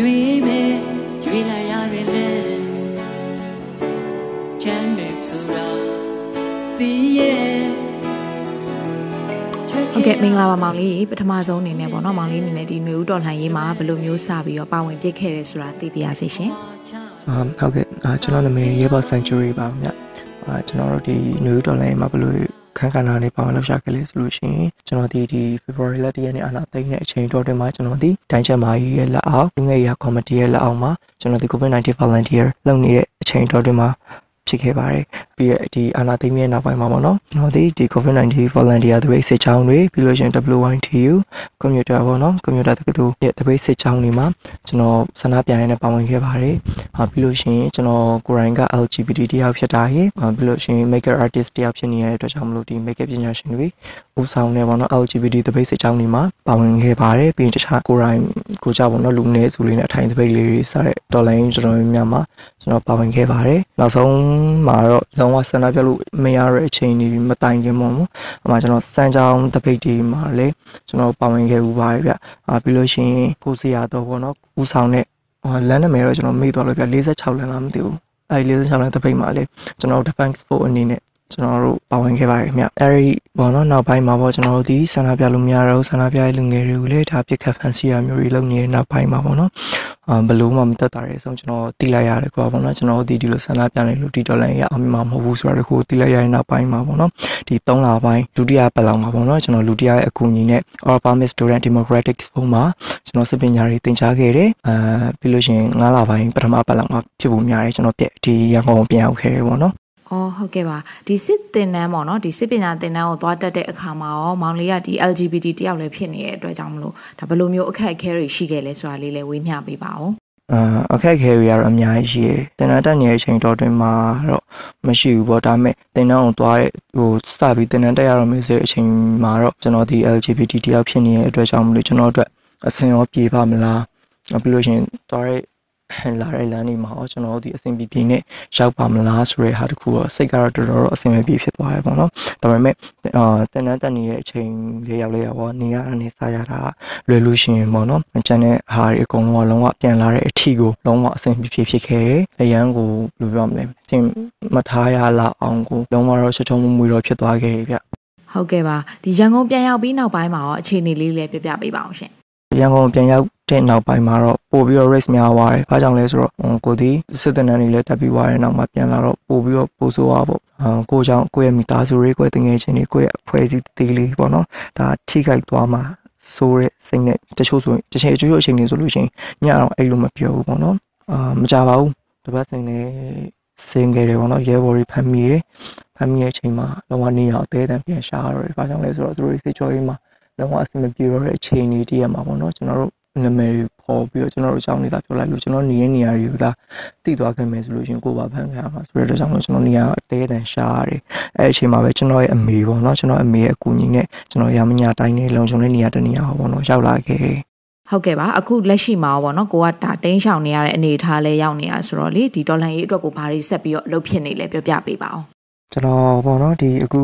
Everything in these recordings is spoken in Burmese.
ရွေးပဲရွေးလိုက်ရတယ်လေချမ်းပဲဆိုတာသိရဲ့ဟုတ်ကဲ့မင်္ဂလာပါမောင်လေးပထမဆုံးအနေနဲ့ပေါ့နော်မောင်လေးအနေနဲ့ဒီမျိုးတော်လှန်ရေးမှာဘယ်လိုမျိုးစပြီးတော့ပါဝင်ပြစ်ခဲ့ရဲဆိုတာသိပြရစီရှင်အာဟုတ်ကဲ့အာကျွန်တော်နာမည်ရေဘော် Century ပါဗျအာကျွန်တော်တို့ဒီမျိုးတော်လှန်ရေးမှာဘယ်လို ခန်းကဏ္ဍလေးပါဝင်လှုပ်ရှားခဲ့လဲဆိုလို့ရှိရင်ကျွန်တော်ဒီဒီ February လတရက်နေ့အာနာသိမ်းတဲ့အချိန်တော်တွင်မှာကျွန်တော်ဒီတိုင်းချက်မာကြီးရဲ့လက်အောက်လူငယ်ရာ committee ရဲ့လက်အောက်မှာကျွန်တော်ဒီ COVID-19 volunteer လုပ်နေတဲ့အချိန်တော်တွင်မှာ ဖြစ်ခဲ့ပါတယ်ပြီးရဒီအာနာသိမ်းရဲ့နောက်ပိုင်းမှာပေါ့နော်ကျွန်တော်ဒီဒီ COVID-19 volunteer တွေစစ်ချောင်းတွေပြီးလို့ရှိရင် WYTU commuter ပေါ့နော် commuter တက္ကသိုလ်ရဲ့တပိတ်စစ်ချောင်းတွေမှာကျွန်တော်ဆန္ဒပြရတဲ့ပါဝင်ခဲ့ပါတယ်ဟာပြီးလို့ရှိရင်ကျွန်တော်ကိုရိုင်းက LGBT တယောက်ဖြစ်တာရယ်ပြီးလို့ရှိရင် maker artist တယောက်ဖြစ်နေတဲ့အတွက်ကြောင့်မလို့ဒီ maker ပညာရှင်တွေဦးဆောင်နေပေါ့နော် LGBT တပိတ်စစ်ချောင်းတွေမှာပါဝင်ခဲ့ပါတယ်ပြီးရင်တခြားကိုရိုင်းကိုကြပေါ့နော်လူငယ်စုလေးနဲ့အထိုင်တပိတ်လေးတွေစတဲ့တော်လိုင်းကျွန်တော်များမှာကျွန်တော်ပါဝင်ခဲ့ပါတယ်နောက်ဆုံးမှာတော့လုံးဝဆန္ဒပြလို့မရတဲ့အချိန်ကြီးမတိုင်ခင်ပေါ့နော်။အမှကျွန်တော်စမ်းချောင်းတပိတ်ဒီမှာလေကျွန်တော်ပါဝင်ခဲ့ဦးပါတယ်ဗျ။အာပြီးလို့ရှိရင်ကိုစီယာတော့ပေါ့နော်။ဦးဆောင်တဲ့လမ်းနာမည်တော့ကျွန်တော်မေ့သွားလို့ဗျ46လမ်းလားမသိဘူး။အဲဒီ46လမ်းတပိတ်မှာလေကျွန်တော် defense force အနေနဲ့ ကျွန်တော်တို့ပါဝင်ခဲ့ပါတယ်ခင်ဗျအဲဒီဘောနော်နောက်ပိုင်းမှာပေါ့ကျွန်တော်တို့ဒီဆန္ဒပြလို့မရတော့ဆန္ဒပြရဲ့လူငယ်တွေကိုလည်းဒါပြစ်ခတ်ဖန်ဆီးရမျိုးတွေလုပ်နေတဲ့နောက်ပိုင်းမှာပေါ့နော်အာဘလို့မှမတက်တာရဲဆုံးကျွန်တော်တိလိုက်ရတယ်ကွာပေါ့နော်ကျွန်တော်တို့ဒီဒီလိုဆန္ဒပြနေလို့ဒီဒေါ်လာရအောင်မှာမဟုတ်ဘူးဆိုတာတခုတိလိုက်ရတဲ့နောက်ပိုင်းမှာပေါ့နော်ဒီ3လပိုင်းဒုတိယပတ်လောက်မှာပေါ့နော်ကျွန်တော်လူတရားရဲ့အကူအညီနဲ့ Alabama Student Democratic Forum မှာကျွန်တော်စစ်ပညာတွေသင်ကြားခဲ့တယ်အာပြီးလို့ရှိရင်9လပိုင်းပထမပတ်လောက်မှာဖြစ်ဖို့များတယ်ကျွန်တော်ပြဒီရန်ကုန်ပြန်ရောက်ခဲ့တယ်ပေါ့နော် အော်ဟုတ်ကဲ့ပါဒီစစ်သင်တန်းပေါ့နော်ဒီစစ်ပညာသင်တန်းကိုသွားတက်တဲ့အခါမှာရောမောင်လေးကဒီ LGBT တယောက်လည်းဖြစ်နေတဲ့အတွက်ကြောင့်မလို့ဒါဘယ်လိုမျိုးအခက်အခဲတွေရှိခဲ့လဲဆိုတာလေးလည်းဝေမျှပေးပါဦးအာအခက်အခဲတွေကတော့အများကြီးရှိတယ်။တင်တန်းတက်နေတဲ့အချိန်တော်တွင်မှာတော့မရှိဘူးပေါ့ဒါပေမဲ့တင်တန်းကိုသွားတဲ့ဟိုစပြီးတင်တန်းတက်ရတော့မယ်ဆိုတဲ့အချိန်မှာတော့ကျွန်တော်ဒီ LGBT တယောက်ဖြစ်နေတဲ့အတွက်ကြောင့်မလို့ကျွန်တော်တို့အဆင်ရောပြေပါမလား။ပြီးလို့ရှိရင်သွားတဲ့ လာတဲ့လမ်းတွေမှာကျွန်တော်တို့ဒီအဆင်ပြေပြေနဲ့ရောက်ပါမလားဆိုတဲ့ဟာတခုတော့စိတ်ကတော့တော်တော်အဆင်မပြေဖြစ်သွားတယ်ပေါ့နော်ဒါပေမဲ့အာတန်တန်းတက်နေတဲ့အချိန်လေးရောက်လေးရောက်ပေါ့နေရတာနေစားရတာလွယ်လို့ရှိရင်ပေါ့နော်ကျန်တဲ့ဟာတွေအကုန်လုံးကလုံးဝပြန်လာတဲ့အထီကိုလုံးဝအဆင်ပြေပြေဖြစ်ခဲ့တယ်အရန်ကိုဘယ်လိုပြောမလဲသင်မထားရလောက်အောင်ကိုလုံးဝတော့ချက်ချုံမမွေတော့ဖြစ်သွားခဲ့တယ်ဗျဟုတ်ကဲ့ပါဒီရန်ကုန်ပြန်ရောက်ပြီးနောက်ပိုင်းမှာရောအခြေအနေလေးလေးပြပြပေးပါအောင်ရှင် ရန်ကုန်ပြန်ရောက်တဲ့နောက်ပိုင်းမှာတော့ပို့ပြီးတော့ risk များသွားတယ်။ဘာကြောင့်လဲဆိုတော့ကိုဒီစစ်တပ်နန်းတွေလည်းတက်ပြီးသွားတဲ့နောက်မှာပြန်လာတော့ပို့ပြီးတော့ပို့ဆိုးသွားပေါ့။အာကိုကြောင့်ကိုယ့်ရဲ့မိသားစုတွေကိုယ့်တငယ်ချင်းတွေကိုယ့်ရဲ့အဖွဲ့အစည်းသေးလေးပေါ့နော်။ဒါထိခိုက်သွားမှာဆိုးတဲ့စိတ်နဲ့တချို့ဆိုရင်တချို့အချို့အချိန်တွေဆိုလို့ရှိရင်ညအောင်အဲ့လိုမပြောဘူးပေါ့နော်။အာမကြပါဘူး။တပတ်စင်နဲ့စင်ခဲ့တယ်ပေါ့နော်ရဲဘော်တွေဖမ်းမိတယ်။ဖမ်းမိတဲ့အချိန်မှာလုံးဝနေရအောင်အသေးအံပြန်ရှာရတယ်။ဘာကြောင့်လဲဆိုတော့သူတို့စစ်ကြောရေးမှာ လုံးဝအဆင်မပြေတော့တဲ့အချိန်တွေတည်းရမှာပေါ့နော်ကျွန်တော်တို့နာမည်တွေပေါ်ပြီးတော့ကျွန်တော်တို့အကြောင်းလေးသာပြောလိုက်လို့ကျွန်တော်နေတဲ့နေရာတွေကိုသာသိသွားခဲ့မယ်ဆိုလို့ရှင်ကိုပါဖန်ခံရမှာဆိုတဲ့အတွက်ကြောင့်ကျွန်တော်နေရာအသေးအတန်ရှားရတယ်အဲအချိန်မှာပဲကျွန်တော်ရဲ့အမေပေါ့နော်ကျွန်တော်အမေရဲ့အကူအညီနဲ့ကျွန်တော်ရမညာတိုင်းနဲ့လုံခြုံတဲ့နေရာတနေရာပေါ့နော်ရောက်လာခဲ့တယ်ဟုတ်ကဲ့ပါအခုလက်ရှိမှာပေါ့နော်ကိုကဒါတင်းရှောင်နေရတဲ့အနေအထားလဲရောက်နေရဆိုတော့လေဒီဒေါ်လာရေးအတွက်ကိုဘာတွေဆက်ပြီးတော့လုပ်ဖြစ်နေလဲပြောပြပေးပါအောင် ကျွန်တော်ပေါ့နော်ဒီအခု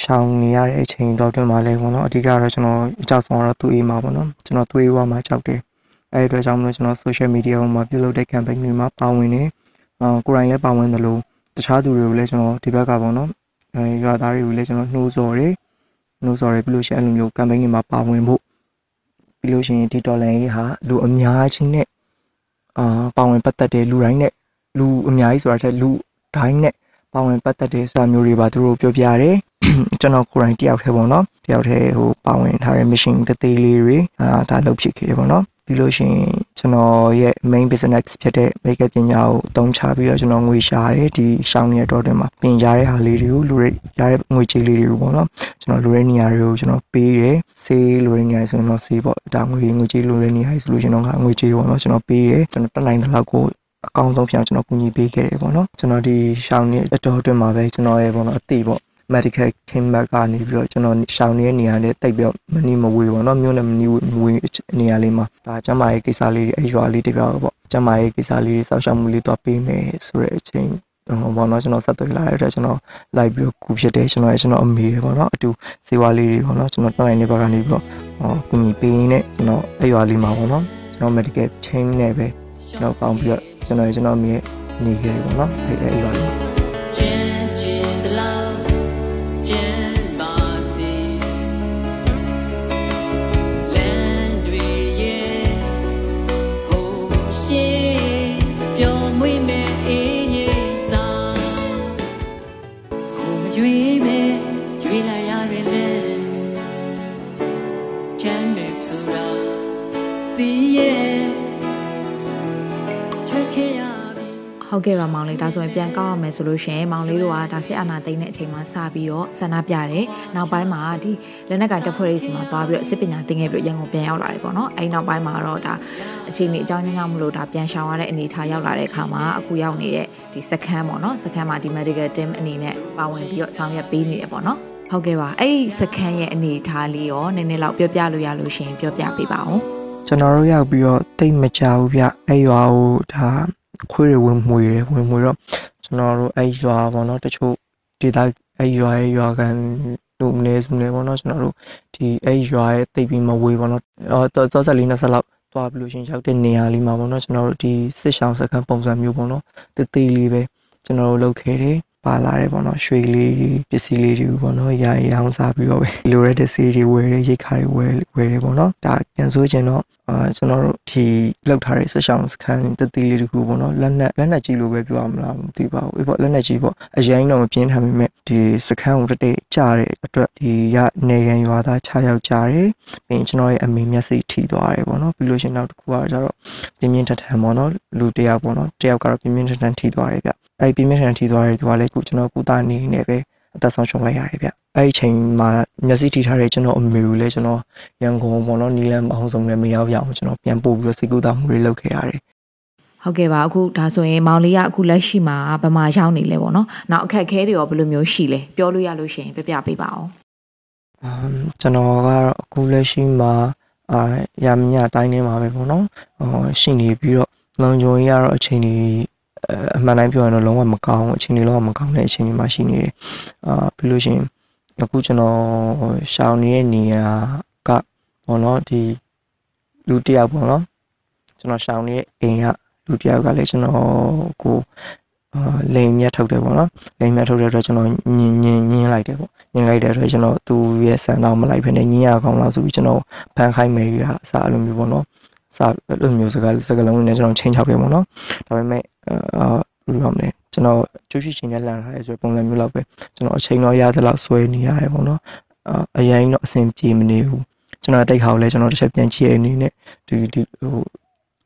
ရှောင်နေရတဲ့အချိန်တော့တွင်မှာလဲပေါ့နော်အဓိကတော့ကျွန်တော်အကြောက်ဆုံးကတော့သူ့အေးမှာပေါ့နော်ကျွန်တော်သူ့အေးဝါမှာကြောက်တယ်အဲဒီအတွက်ကြောင့်မလို့ကျွန်တော် social media ပေါ်မှာပြုလုပ်တဲ့ campaign တွေမှာပါဝင်နေအာကိုယ်တိုင်လည်းပါဝင်တယ်လို့တခြားသူတွေကိုလည်းကျွန်တော်ဒီဘက်ကပေါ့နော်အဲရွာသားတွေကိုလည်းကျွန်တော်နှိုးဆော်တယ်နှိုးဆော်တယ်ပြီးလို့ရှိရင်အဲ့လိုမျိုး campaign တွေမှာပါဝင်ဖို့ပြီးလို့ရှိရင်ဒီ dollar ရေးဟာလူအများကြီးနဲ့အာပါဝင်ပတ်သက်တဲ့လူတိုင်းနဲ့လူအများကြီးဆိုတာထက်လူတိုင်းနဲ့ ပါဝင်ပတ်သက်တဲ့စာမျိုးတွေပါသူတို့ပြောပြရတယ်ကျွန်တော်ကိုယ်တိုင်တယောက်တည်းပေါ့နော်တယောက်တည်းဟိုပါဝင်ထားတဲ့ mission တသေးလေးတွေအာဒါလုပ်ဖြစ်ခဲ့တယ်ပေါ့နော်ပြီးလို့ရှိရင်ကျွန်တော်ရဲ့ main business ဖြစ်တဲ့ makeup ပညာကိုအသုံးချပြီးတော့ကျွန်တော်ငွေရှာတယ်ဒီရှောင်းနေတဲ့တော့တွင်မှာပြင်ရတဲ့ဟာလေးတွေကိုလူတွေရတဲ့ငွေကြေးလေးတွေကိုပေါ့နော်ကျွန်တော်လူတဲ့နေရာတွေကိုကျွန်တော်ပေးတယ်ဆေးလူတဲ့နေရာဆိုရင်တော့ဆေးပေါ့ဒါငွေငွေကြေးလူတဲ့နေရာဆိုလို့ကျွန်တော်ကငွေကြေးပေါ့နော်ကျွန်တော်ပေးတယ်ကျွန်တော်တက်နိုင်တဲ့လောက်ကို အကောင်းဆုံးဖြစ်အောင်ကျွန်တော်ကူညီပေးခဲ့တယ်ပေါ့နော်ကျွန်တော်ဒီရှောင်းနေအတော်အတွင်းမှာပဲကျွန်တော်ရဲ့ပေါ့နော်အသေးပေါ့ medical clinic ကနေပြီးတော့ကျွန်တော်ရှောင်နေတဲ့နေရာနဲ့တိတ်ပြီးတော့မနီမဝေးပေါ့နော်မြို့နဲ့မနီဝေးနေရာလေးမှာဒါကျမရဲ့ကိစ္စလေးတွေအရွာလေးတပြောပေါ့ကျမရဲ့ကိစ္စလေးတွေစောင့်ရှောက်မှုလေးတော့ပေးမယ်ဆိုတဲ့အချိန်ဟိုဘောနော်ကျွန်တော်ဆက်သွယ်လာတဲ့အတွက်ကျွန်တော်လိုက်ပြီးကူဖြစ်တယ်ကျွန်တော်ရဲ့ကျွန်တော်အမေပေါ့နော်အတူစေဝါလေးတွေပေါ့နော်ကျွန်တော်တွန်းနိုင်နေဘက်ကနေပြီးတော့ဟောကူညီပေးနေကျွန်တော်အရွာလေးမှာပေါ့နော်ကျွန်တော် medical chain နဲ့ပဲကျွန်တော်ပေါင်းပြီးတော့ ကျွန်တော်ကျွန်တော်မြင်နေခဲ့ပြီပေါ့နော်အဲ့အဲ့ရွာလေးချင်းချင်းတလားချင်းပါစေလမ်းတွေရဲ့ဟိုရှေးပျော်မွေ့မဲ့အေးရတာဟိုမရွေးမဲ့ရွေးလိုက်ရတယ်လေချမ်းမဲ့ဆိုတာတည်ရဲ့ ဟုတ်ကဲ့ပါမောင်လေးဒါဆိုရင်ပြန်ကောက်ရမယ်ဆိုလို့ရှိရင်မောင်လေးတို့ကဒါစစ်အာဏာသိမ်းတဲ့အချိန်မှာစပြီးတော့ဆန္ဒပြတယ်နောက်ပိုင်းမှာဒီလက်နက်ကင်တပ်ဖွဲ့ရေးစီမှာသွားပြီးတော့စစ်ပညာသင်ခဲ့ပြီးတော့ရန်ကုန်ပြန်ရောက်လာတယ်ပေါ့နော်အဲဒီနောက်ပိုင်းမှာတော့ဒါအခြေအနေအကြောင်းရင်းကြောင့်မလို့ဒါပြန်ရှောင်ရတဲ့အနေအထားရောက်လာတဲ့အခါမှာအခုရောက်နေတဲ့ဒီစခန်းပေါ့နော်စခန်းမှာဒီ medical team အနေနဲ့ပါဝင်ပြီးတော့ဆောင်ရွက်ပေးနေတယ်ပေါ့နော်ဟုတ်ကဲ့ပါအဲ့ဒီစခန်းရဲ့အနေအထားလေးရောနည်းနည်းလောက်ပြောပြလို့ရလို့ရှိရင်ပြောပြပေးပါဦး ကျွန်တော်တို့ရောက်ပြီးတော့တိတ်မကြဘူးဗျအဲ့ရွာကိုဒါခွေးတွေဝင်မှွေတယ်ဝင်မှွေတော့ကျွန်တော်တို့အဲ့ရွာပေါ့နော်တချို့ဒေသအဲ့ရွာရဲ့ရွာကန်တို့နေစုနေပေါ့နော်ကျွန်တော်တို့ဒီအဲ့ရွာရဲ့တိတ်ပြီးမဝေးပေါ့နော်အော်တော့ဆက်လေး20လောက်သွားပြီးလို့ရှရင်ရောက်တဲ့နေရာလေးမှာပေါ့နော်ကျွန်တော်တို့ဒီစစ်ဆောင်စခန်းပုံစံမျိုးပေါ့နော်တေးသေးလေးပဲကျွန်တော်တို့လုပ်ခဲ့တယ်ပါလာတယ်ပေါ့နော်ရွှေလေးတွေပစ္စည်းလေးတွေပေါ့နော်ရာရောင်းစားပြီးတော့ပဲလိုရတဲ့စီးတွေဝယ်တယ်ရိတ်ခါတွေဝယ်ဝယ်တယ်ပေါ့နော်ဒါပြန်ဆိုချင်တော့ အာကျွန်တော်တို့ဒီလောက်ထားတဲ့ဆက်ဆောင်စခန်းတတိလေးတခုပေါ့နော်လက်နက်လက်နက်ကြီးလိုပဲပြောရမလားမသိပါဘူးအေးပေါ့လက်နက်ကြီးပေါ့အရင်တော့မပြင်းထန်ပေမဲ့ဒီစခန်းကိုတက်တက်ကြားတဲ့အတွက်ဒီရနေရန်ရွာသား6ယောက်ကြားတယ်ပြီးရင်ကျွန်တော်ရဲ့အမေမျက်စိထိသွားတယ်ပေါ့နော်ပြီးလို့ရှိရင်နောက်တစ်ခုကကျတော့ပြင်းပြင်းထန်ထန်ပေါ့နော်လူတစ်ယောက်ပေါ့နော်တစ်ယောက်ကတော့ပြင်းပြင်းထန်ထန်ထိသွားတယ်ဗျအဲ့ပြင်းပြင်းထန်ထန်ထိသွားတဲ့သူကလည်းခုကျွန်တော်ကုသနေနေပဲ အသက်ဆုံးရှုံးလိုက်ရတယ်ဗျအဲ့ဒီချိန်မှာမျက်စိထိထားတဲ့ကျွန်တော်အမေကိုလည်းကျွန်တော်ရန်ကုန်ပေါ့နော်နီလန်မအောင်ဆုံးလည်းမရောက်ရအောင်ကျွန်တော်ပြန်ပို့ပြီးတော့စိတ်ကူးတာမှုတွေလုပ်ခဲ့ရတယ်ဟုတ်ကဲ့ပါအခုဒါဆိုရင်မောင်လေးကအခုလက်ရှိမှာဗမာရောက်နေလဲပေါ့နော်။နောက်အခက်အခဲတွေရောဘယ်လိုမျိုးရှိလဲပြောလို့ရလို့ရှိရင်ပြပြပေးပါအောင်အမ်ကျွန်တော်ကတော့အခုလက်ရှိမှာအာရမညတိုင်းနေမှာပဲပေါ့နော်ဟောရှိနေပြီးတော့လုံခြုံရေးကတော့အချိန်ကြီး အမှန်တိုင်းပြောရင်တော့လုံးဝမကောင်းဘူးအချိန်ကြီးလုံးဝမကောင်းတဲ့အချိန်ကြီးမှာရှိနေတယ်အာပြီးလို့ရှိရင်အခုကျွန်တော်ရှောင်းနေတဲ့နေရာကပေါ့နော်ဒီလူတစ်ယောက်ပေါ့နော်ကျွန်တော်ရှောင်းနေတဲ့အိမ်ကလူတစ်ယောက်ကလည်းကျွန်တော်ကိုအာလိန်မြတ်ထုတ်တယ်ပေါ့နော်လိန်မြတ်ထုတ်တဲ့အတွက်ကျွန်တော်ညင်ညင်ညင်းလိုက်တယ်ပေါ့ညင်လိုက်တဲ့အတွက်ကျွန်တော်သူ့ရဲ့ဆန်တော့မလိုက်ဖ ೇನೆ ညင်ရကောင်းလားဆိုပြီးကျွန်တော်ဖန်ခိုင်းမယ်ကြီးကအစားအလိုမျိုးပေါ့နော် စားအဲ့လိုမျိုးစကားစကားလုံးတွေနဲ့ကျွန်တော်ချင်းချောက်တယ်ပေါ့နော်ဒါပေမဲ့အာဘယ်လိုပြောမလဲကျွန်တော်ကျူးရှိချင်းနဲ့လန်ထားရဲဆိုပုံစံမျိုးလောက်ပဲကျွန်တော်အချိန်တော့ရသလောက်ဆွဲနေရတယ်ပေါ့နော်အာအရင်တော့အဆင်ပြေမနေဘူးကျွန်တော်တိတ်ခါကိုလည်းကျွန်တော်တစ်ချက်ပြန်ကြည့်ရအနေနဲ့ဒီဒီဟို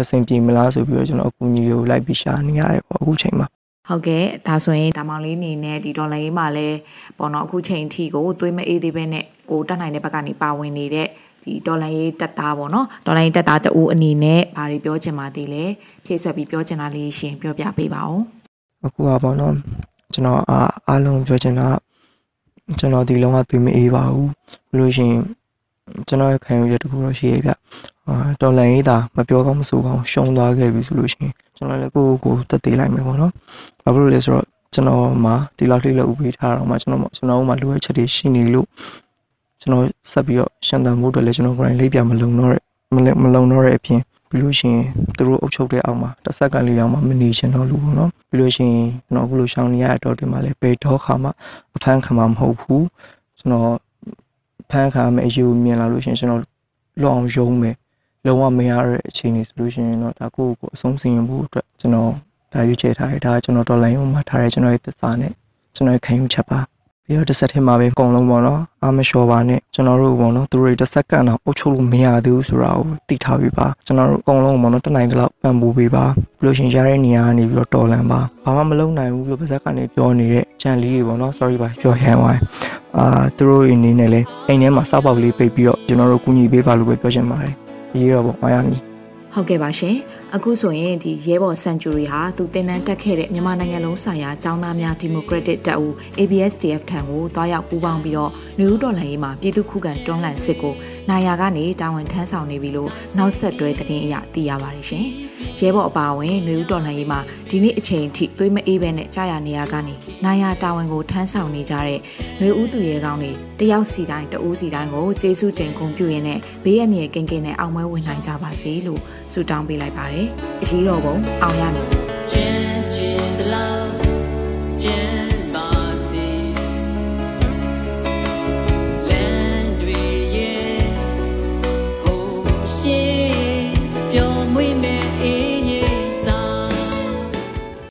အဆင်ပြေမလားဆိုပြီးတော့ကျွန်တော်အကူအညီတွေကိုလိုက်ပြီးရှာနေရတယ်ပေါ့အခုချိန်မှာ။ဟုတ်ကဲ့ဒါဆိုရင်ဒါမောင်လေးအနေနဲ့ဒီဒေါ်လာရေးမှာလဲပေါ့နော်အခုချိန်အထိကိုသွေးမအေးသေးပဲနဲ့ကိုတက်နိုင်တဲ့ဘက်ကနေပါဝင်နေတဲ့ ဒီဒေါ်လာရေးတက်သားပေါ့နော်ဒေါ်လာရေးတက်သားတူအနေနဲ့ဘာတွေပြောချင်ပါသေးလဲဖြည့်ဆွက်ပြီးပြောချင်တာလေးရှင်ပြောပြပေးပါဦးအခုကပေါ့နော်ကျွန်တော်အားအားလုံးပြောချင်တာကကျွန်တော်ဒီလုံးဝသွေးမအေးပါဘူးဘလို့ရှရင်ကျွန်တော်ရဲ့ခံယူချက်တစ်ခုတော့ရှိရဲ့ဗျအာတော်လန်ရေးတာမပြောကောင်းမဆိုကောင်းရှုံးသွားခဲ့ပြီဆိုလို့ရှရင်ကျွန်တော်လည်းကိုယ့်ကိုယ်ကိုတက်သေးလိုက်မယ်ပေါ့နော်ဘာဖြစ်လို့လဲဆိုတော့ကျွန်တော်မှာဒီလောက်ထိလောက်ဥပေးထားတော့မှကျွန်တော်ကျွန်တော်မှလိုအပ်ချက်တွေရှိနေလို့ ကျွန်တော်ဆက်ပြီးတော့ရှန်တန်ဖို့အတွက်လည်းကျွန်တော်ကိုယ်တိုင်လိပ်ပြမလုံတော့တဲ့မလုံမလုံတော့တဲ့အပြင်ပြီးလို့ရှိရင်သူတို့အုပ်ချုပ်တဲ့အောက်မှာတစ်စက္ကန့်လေးတောင်မှမနေချင်တော့လို့ပေါ့နော်ပြီးလို့ရှိရင်ကျွန်တော်အခုလိုရှောင်းနေရတဲ့တော့ဒီမှာလည်းဘယ်တော့ခါမှအဖမ်းခံမှာမဟုတ်ဘူးကျွန်တော်ဖမ်းခံမယ့်အယူမြင်လာလို့ရှိရင်ကျွန်တော်လောအောင်ယုံမယ်လုံးဝမရတဲ့အခြေအနေဆိုလို့ရှိရင်တော့ဒါကိုယ့်ကိုယ်အဆုံးစီရင်ဖို့အတွက်ကျွန်တော်ဒါရွေးချယ်ထားတယ်ဒါကကျွန်တော်တော်လိုင်းမှာထားတဲ့ကျွန်တော်ရဲ့သစ္စာနဲ့ကျွန်တော်ရဲ့ခံယူချက်ပါ ပြီးတော့တစ်ဆက်ထဲမှာပဲအကုန်လုံးပေါ့နော်အာမလျှော်ပါနဲ့ကျွန်တော်တို့ပေါ့နော်သူတို့တွေတစ်စက္ကန့်တော့အုပ်ချုပ်လို့မရသေးဘူးဆိုတာကိုသိထားပြီးပါကျွန်တော်တို့အကုန်လုံးပေါ့နော်တနိုင်တလောက်ပံ့ပိုးပေးပါပြီးလို့ရှရင်ရတဲ့နေရာကနေပြီးတော့တော်လန်ပါဘာမှမလုပ်နိုင်ဘူးလို့ပါဇက်ကနေပြောနေတဲ့ကြံလေးတွေပေါ့နော် sorry ပါပြောရမ်းသွားအာသူတို့အနေနဲ့လည်းအိမ်ထဲမှာစောက်ပေါက်လေးပိတ်ပြီးတော့ကျွန်တော်တို့ကူညီပေးပါလို့ပဲပြောချင်ပါတယ်ရေးတော့ပေါ့မာယာမီဟုတ်ကဲ့ပါရှင်အခုဆိုရင်ဒီရဲဘော် Century ဟာသူတင်နန်းတက်ခဲ့တဲ့မြန်မာနိုင်ငံလုံးဆိုင်ရာចောင်းသားများ Democratic တပ်ဦး ABSDF ထံကိုတွားရောက်ပူးပေါင်းပြီးတော့နေဦးတော်လှန်ရေးမှာပြည်သူခုခံတွန်းလှန်စစ်ကိုနိုင်ရာကနေတာဝန်ထမ်းဆောင်နေပြီလို့နောက်ဆက်တွဲသတင်းအရသိရပါတယ်ရှင်ရဲဘော်အပါအဝင်နေဦးတော်လှန်ရေးမှာဒီနေ့အချိန်အထိသွေးမအေးပဲနဲ့ကြာရနေရကနေနိုင်ရာတာဝန်ကိုထမ်းဆောင်နေကြတဲ့နေဦးသူရဲကောင်းတွေတယောက်စီတိုင်းတဦးစီတိုင်းကိုကျေးဇူးတင်ဂုဏ်ပြုရင်းနဲ့ဘေးရန်ရဲ့ကင်ကင်နဲ့အောင်ပွဲဝင်နိုင်ကြပါစေလို့ဆုတောင်းပေးလိုက်ပါတယ်ပါတယ်အရေးတော်ပုံအောင်ရမည်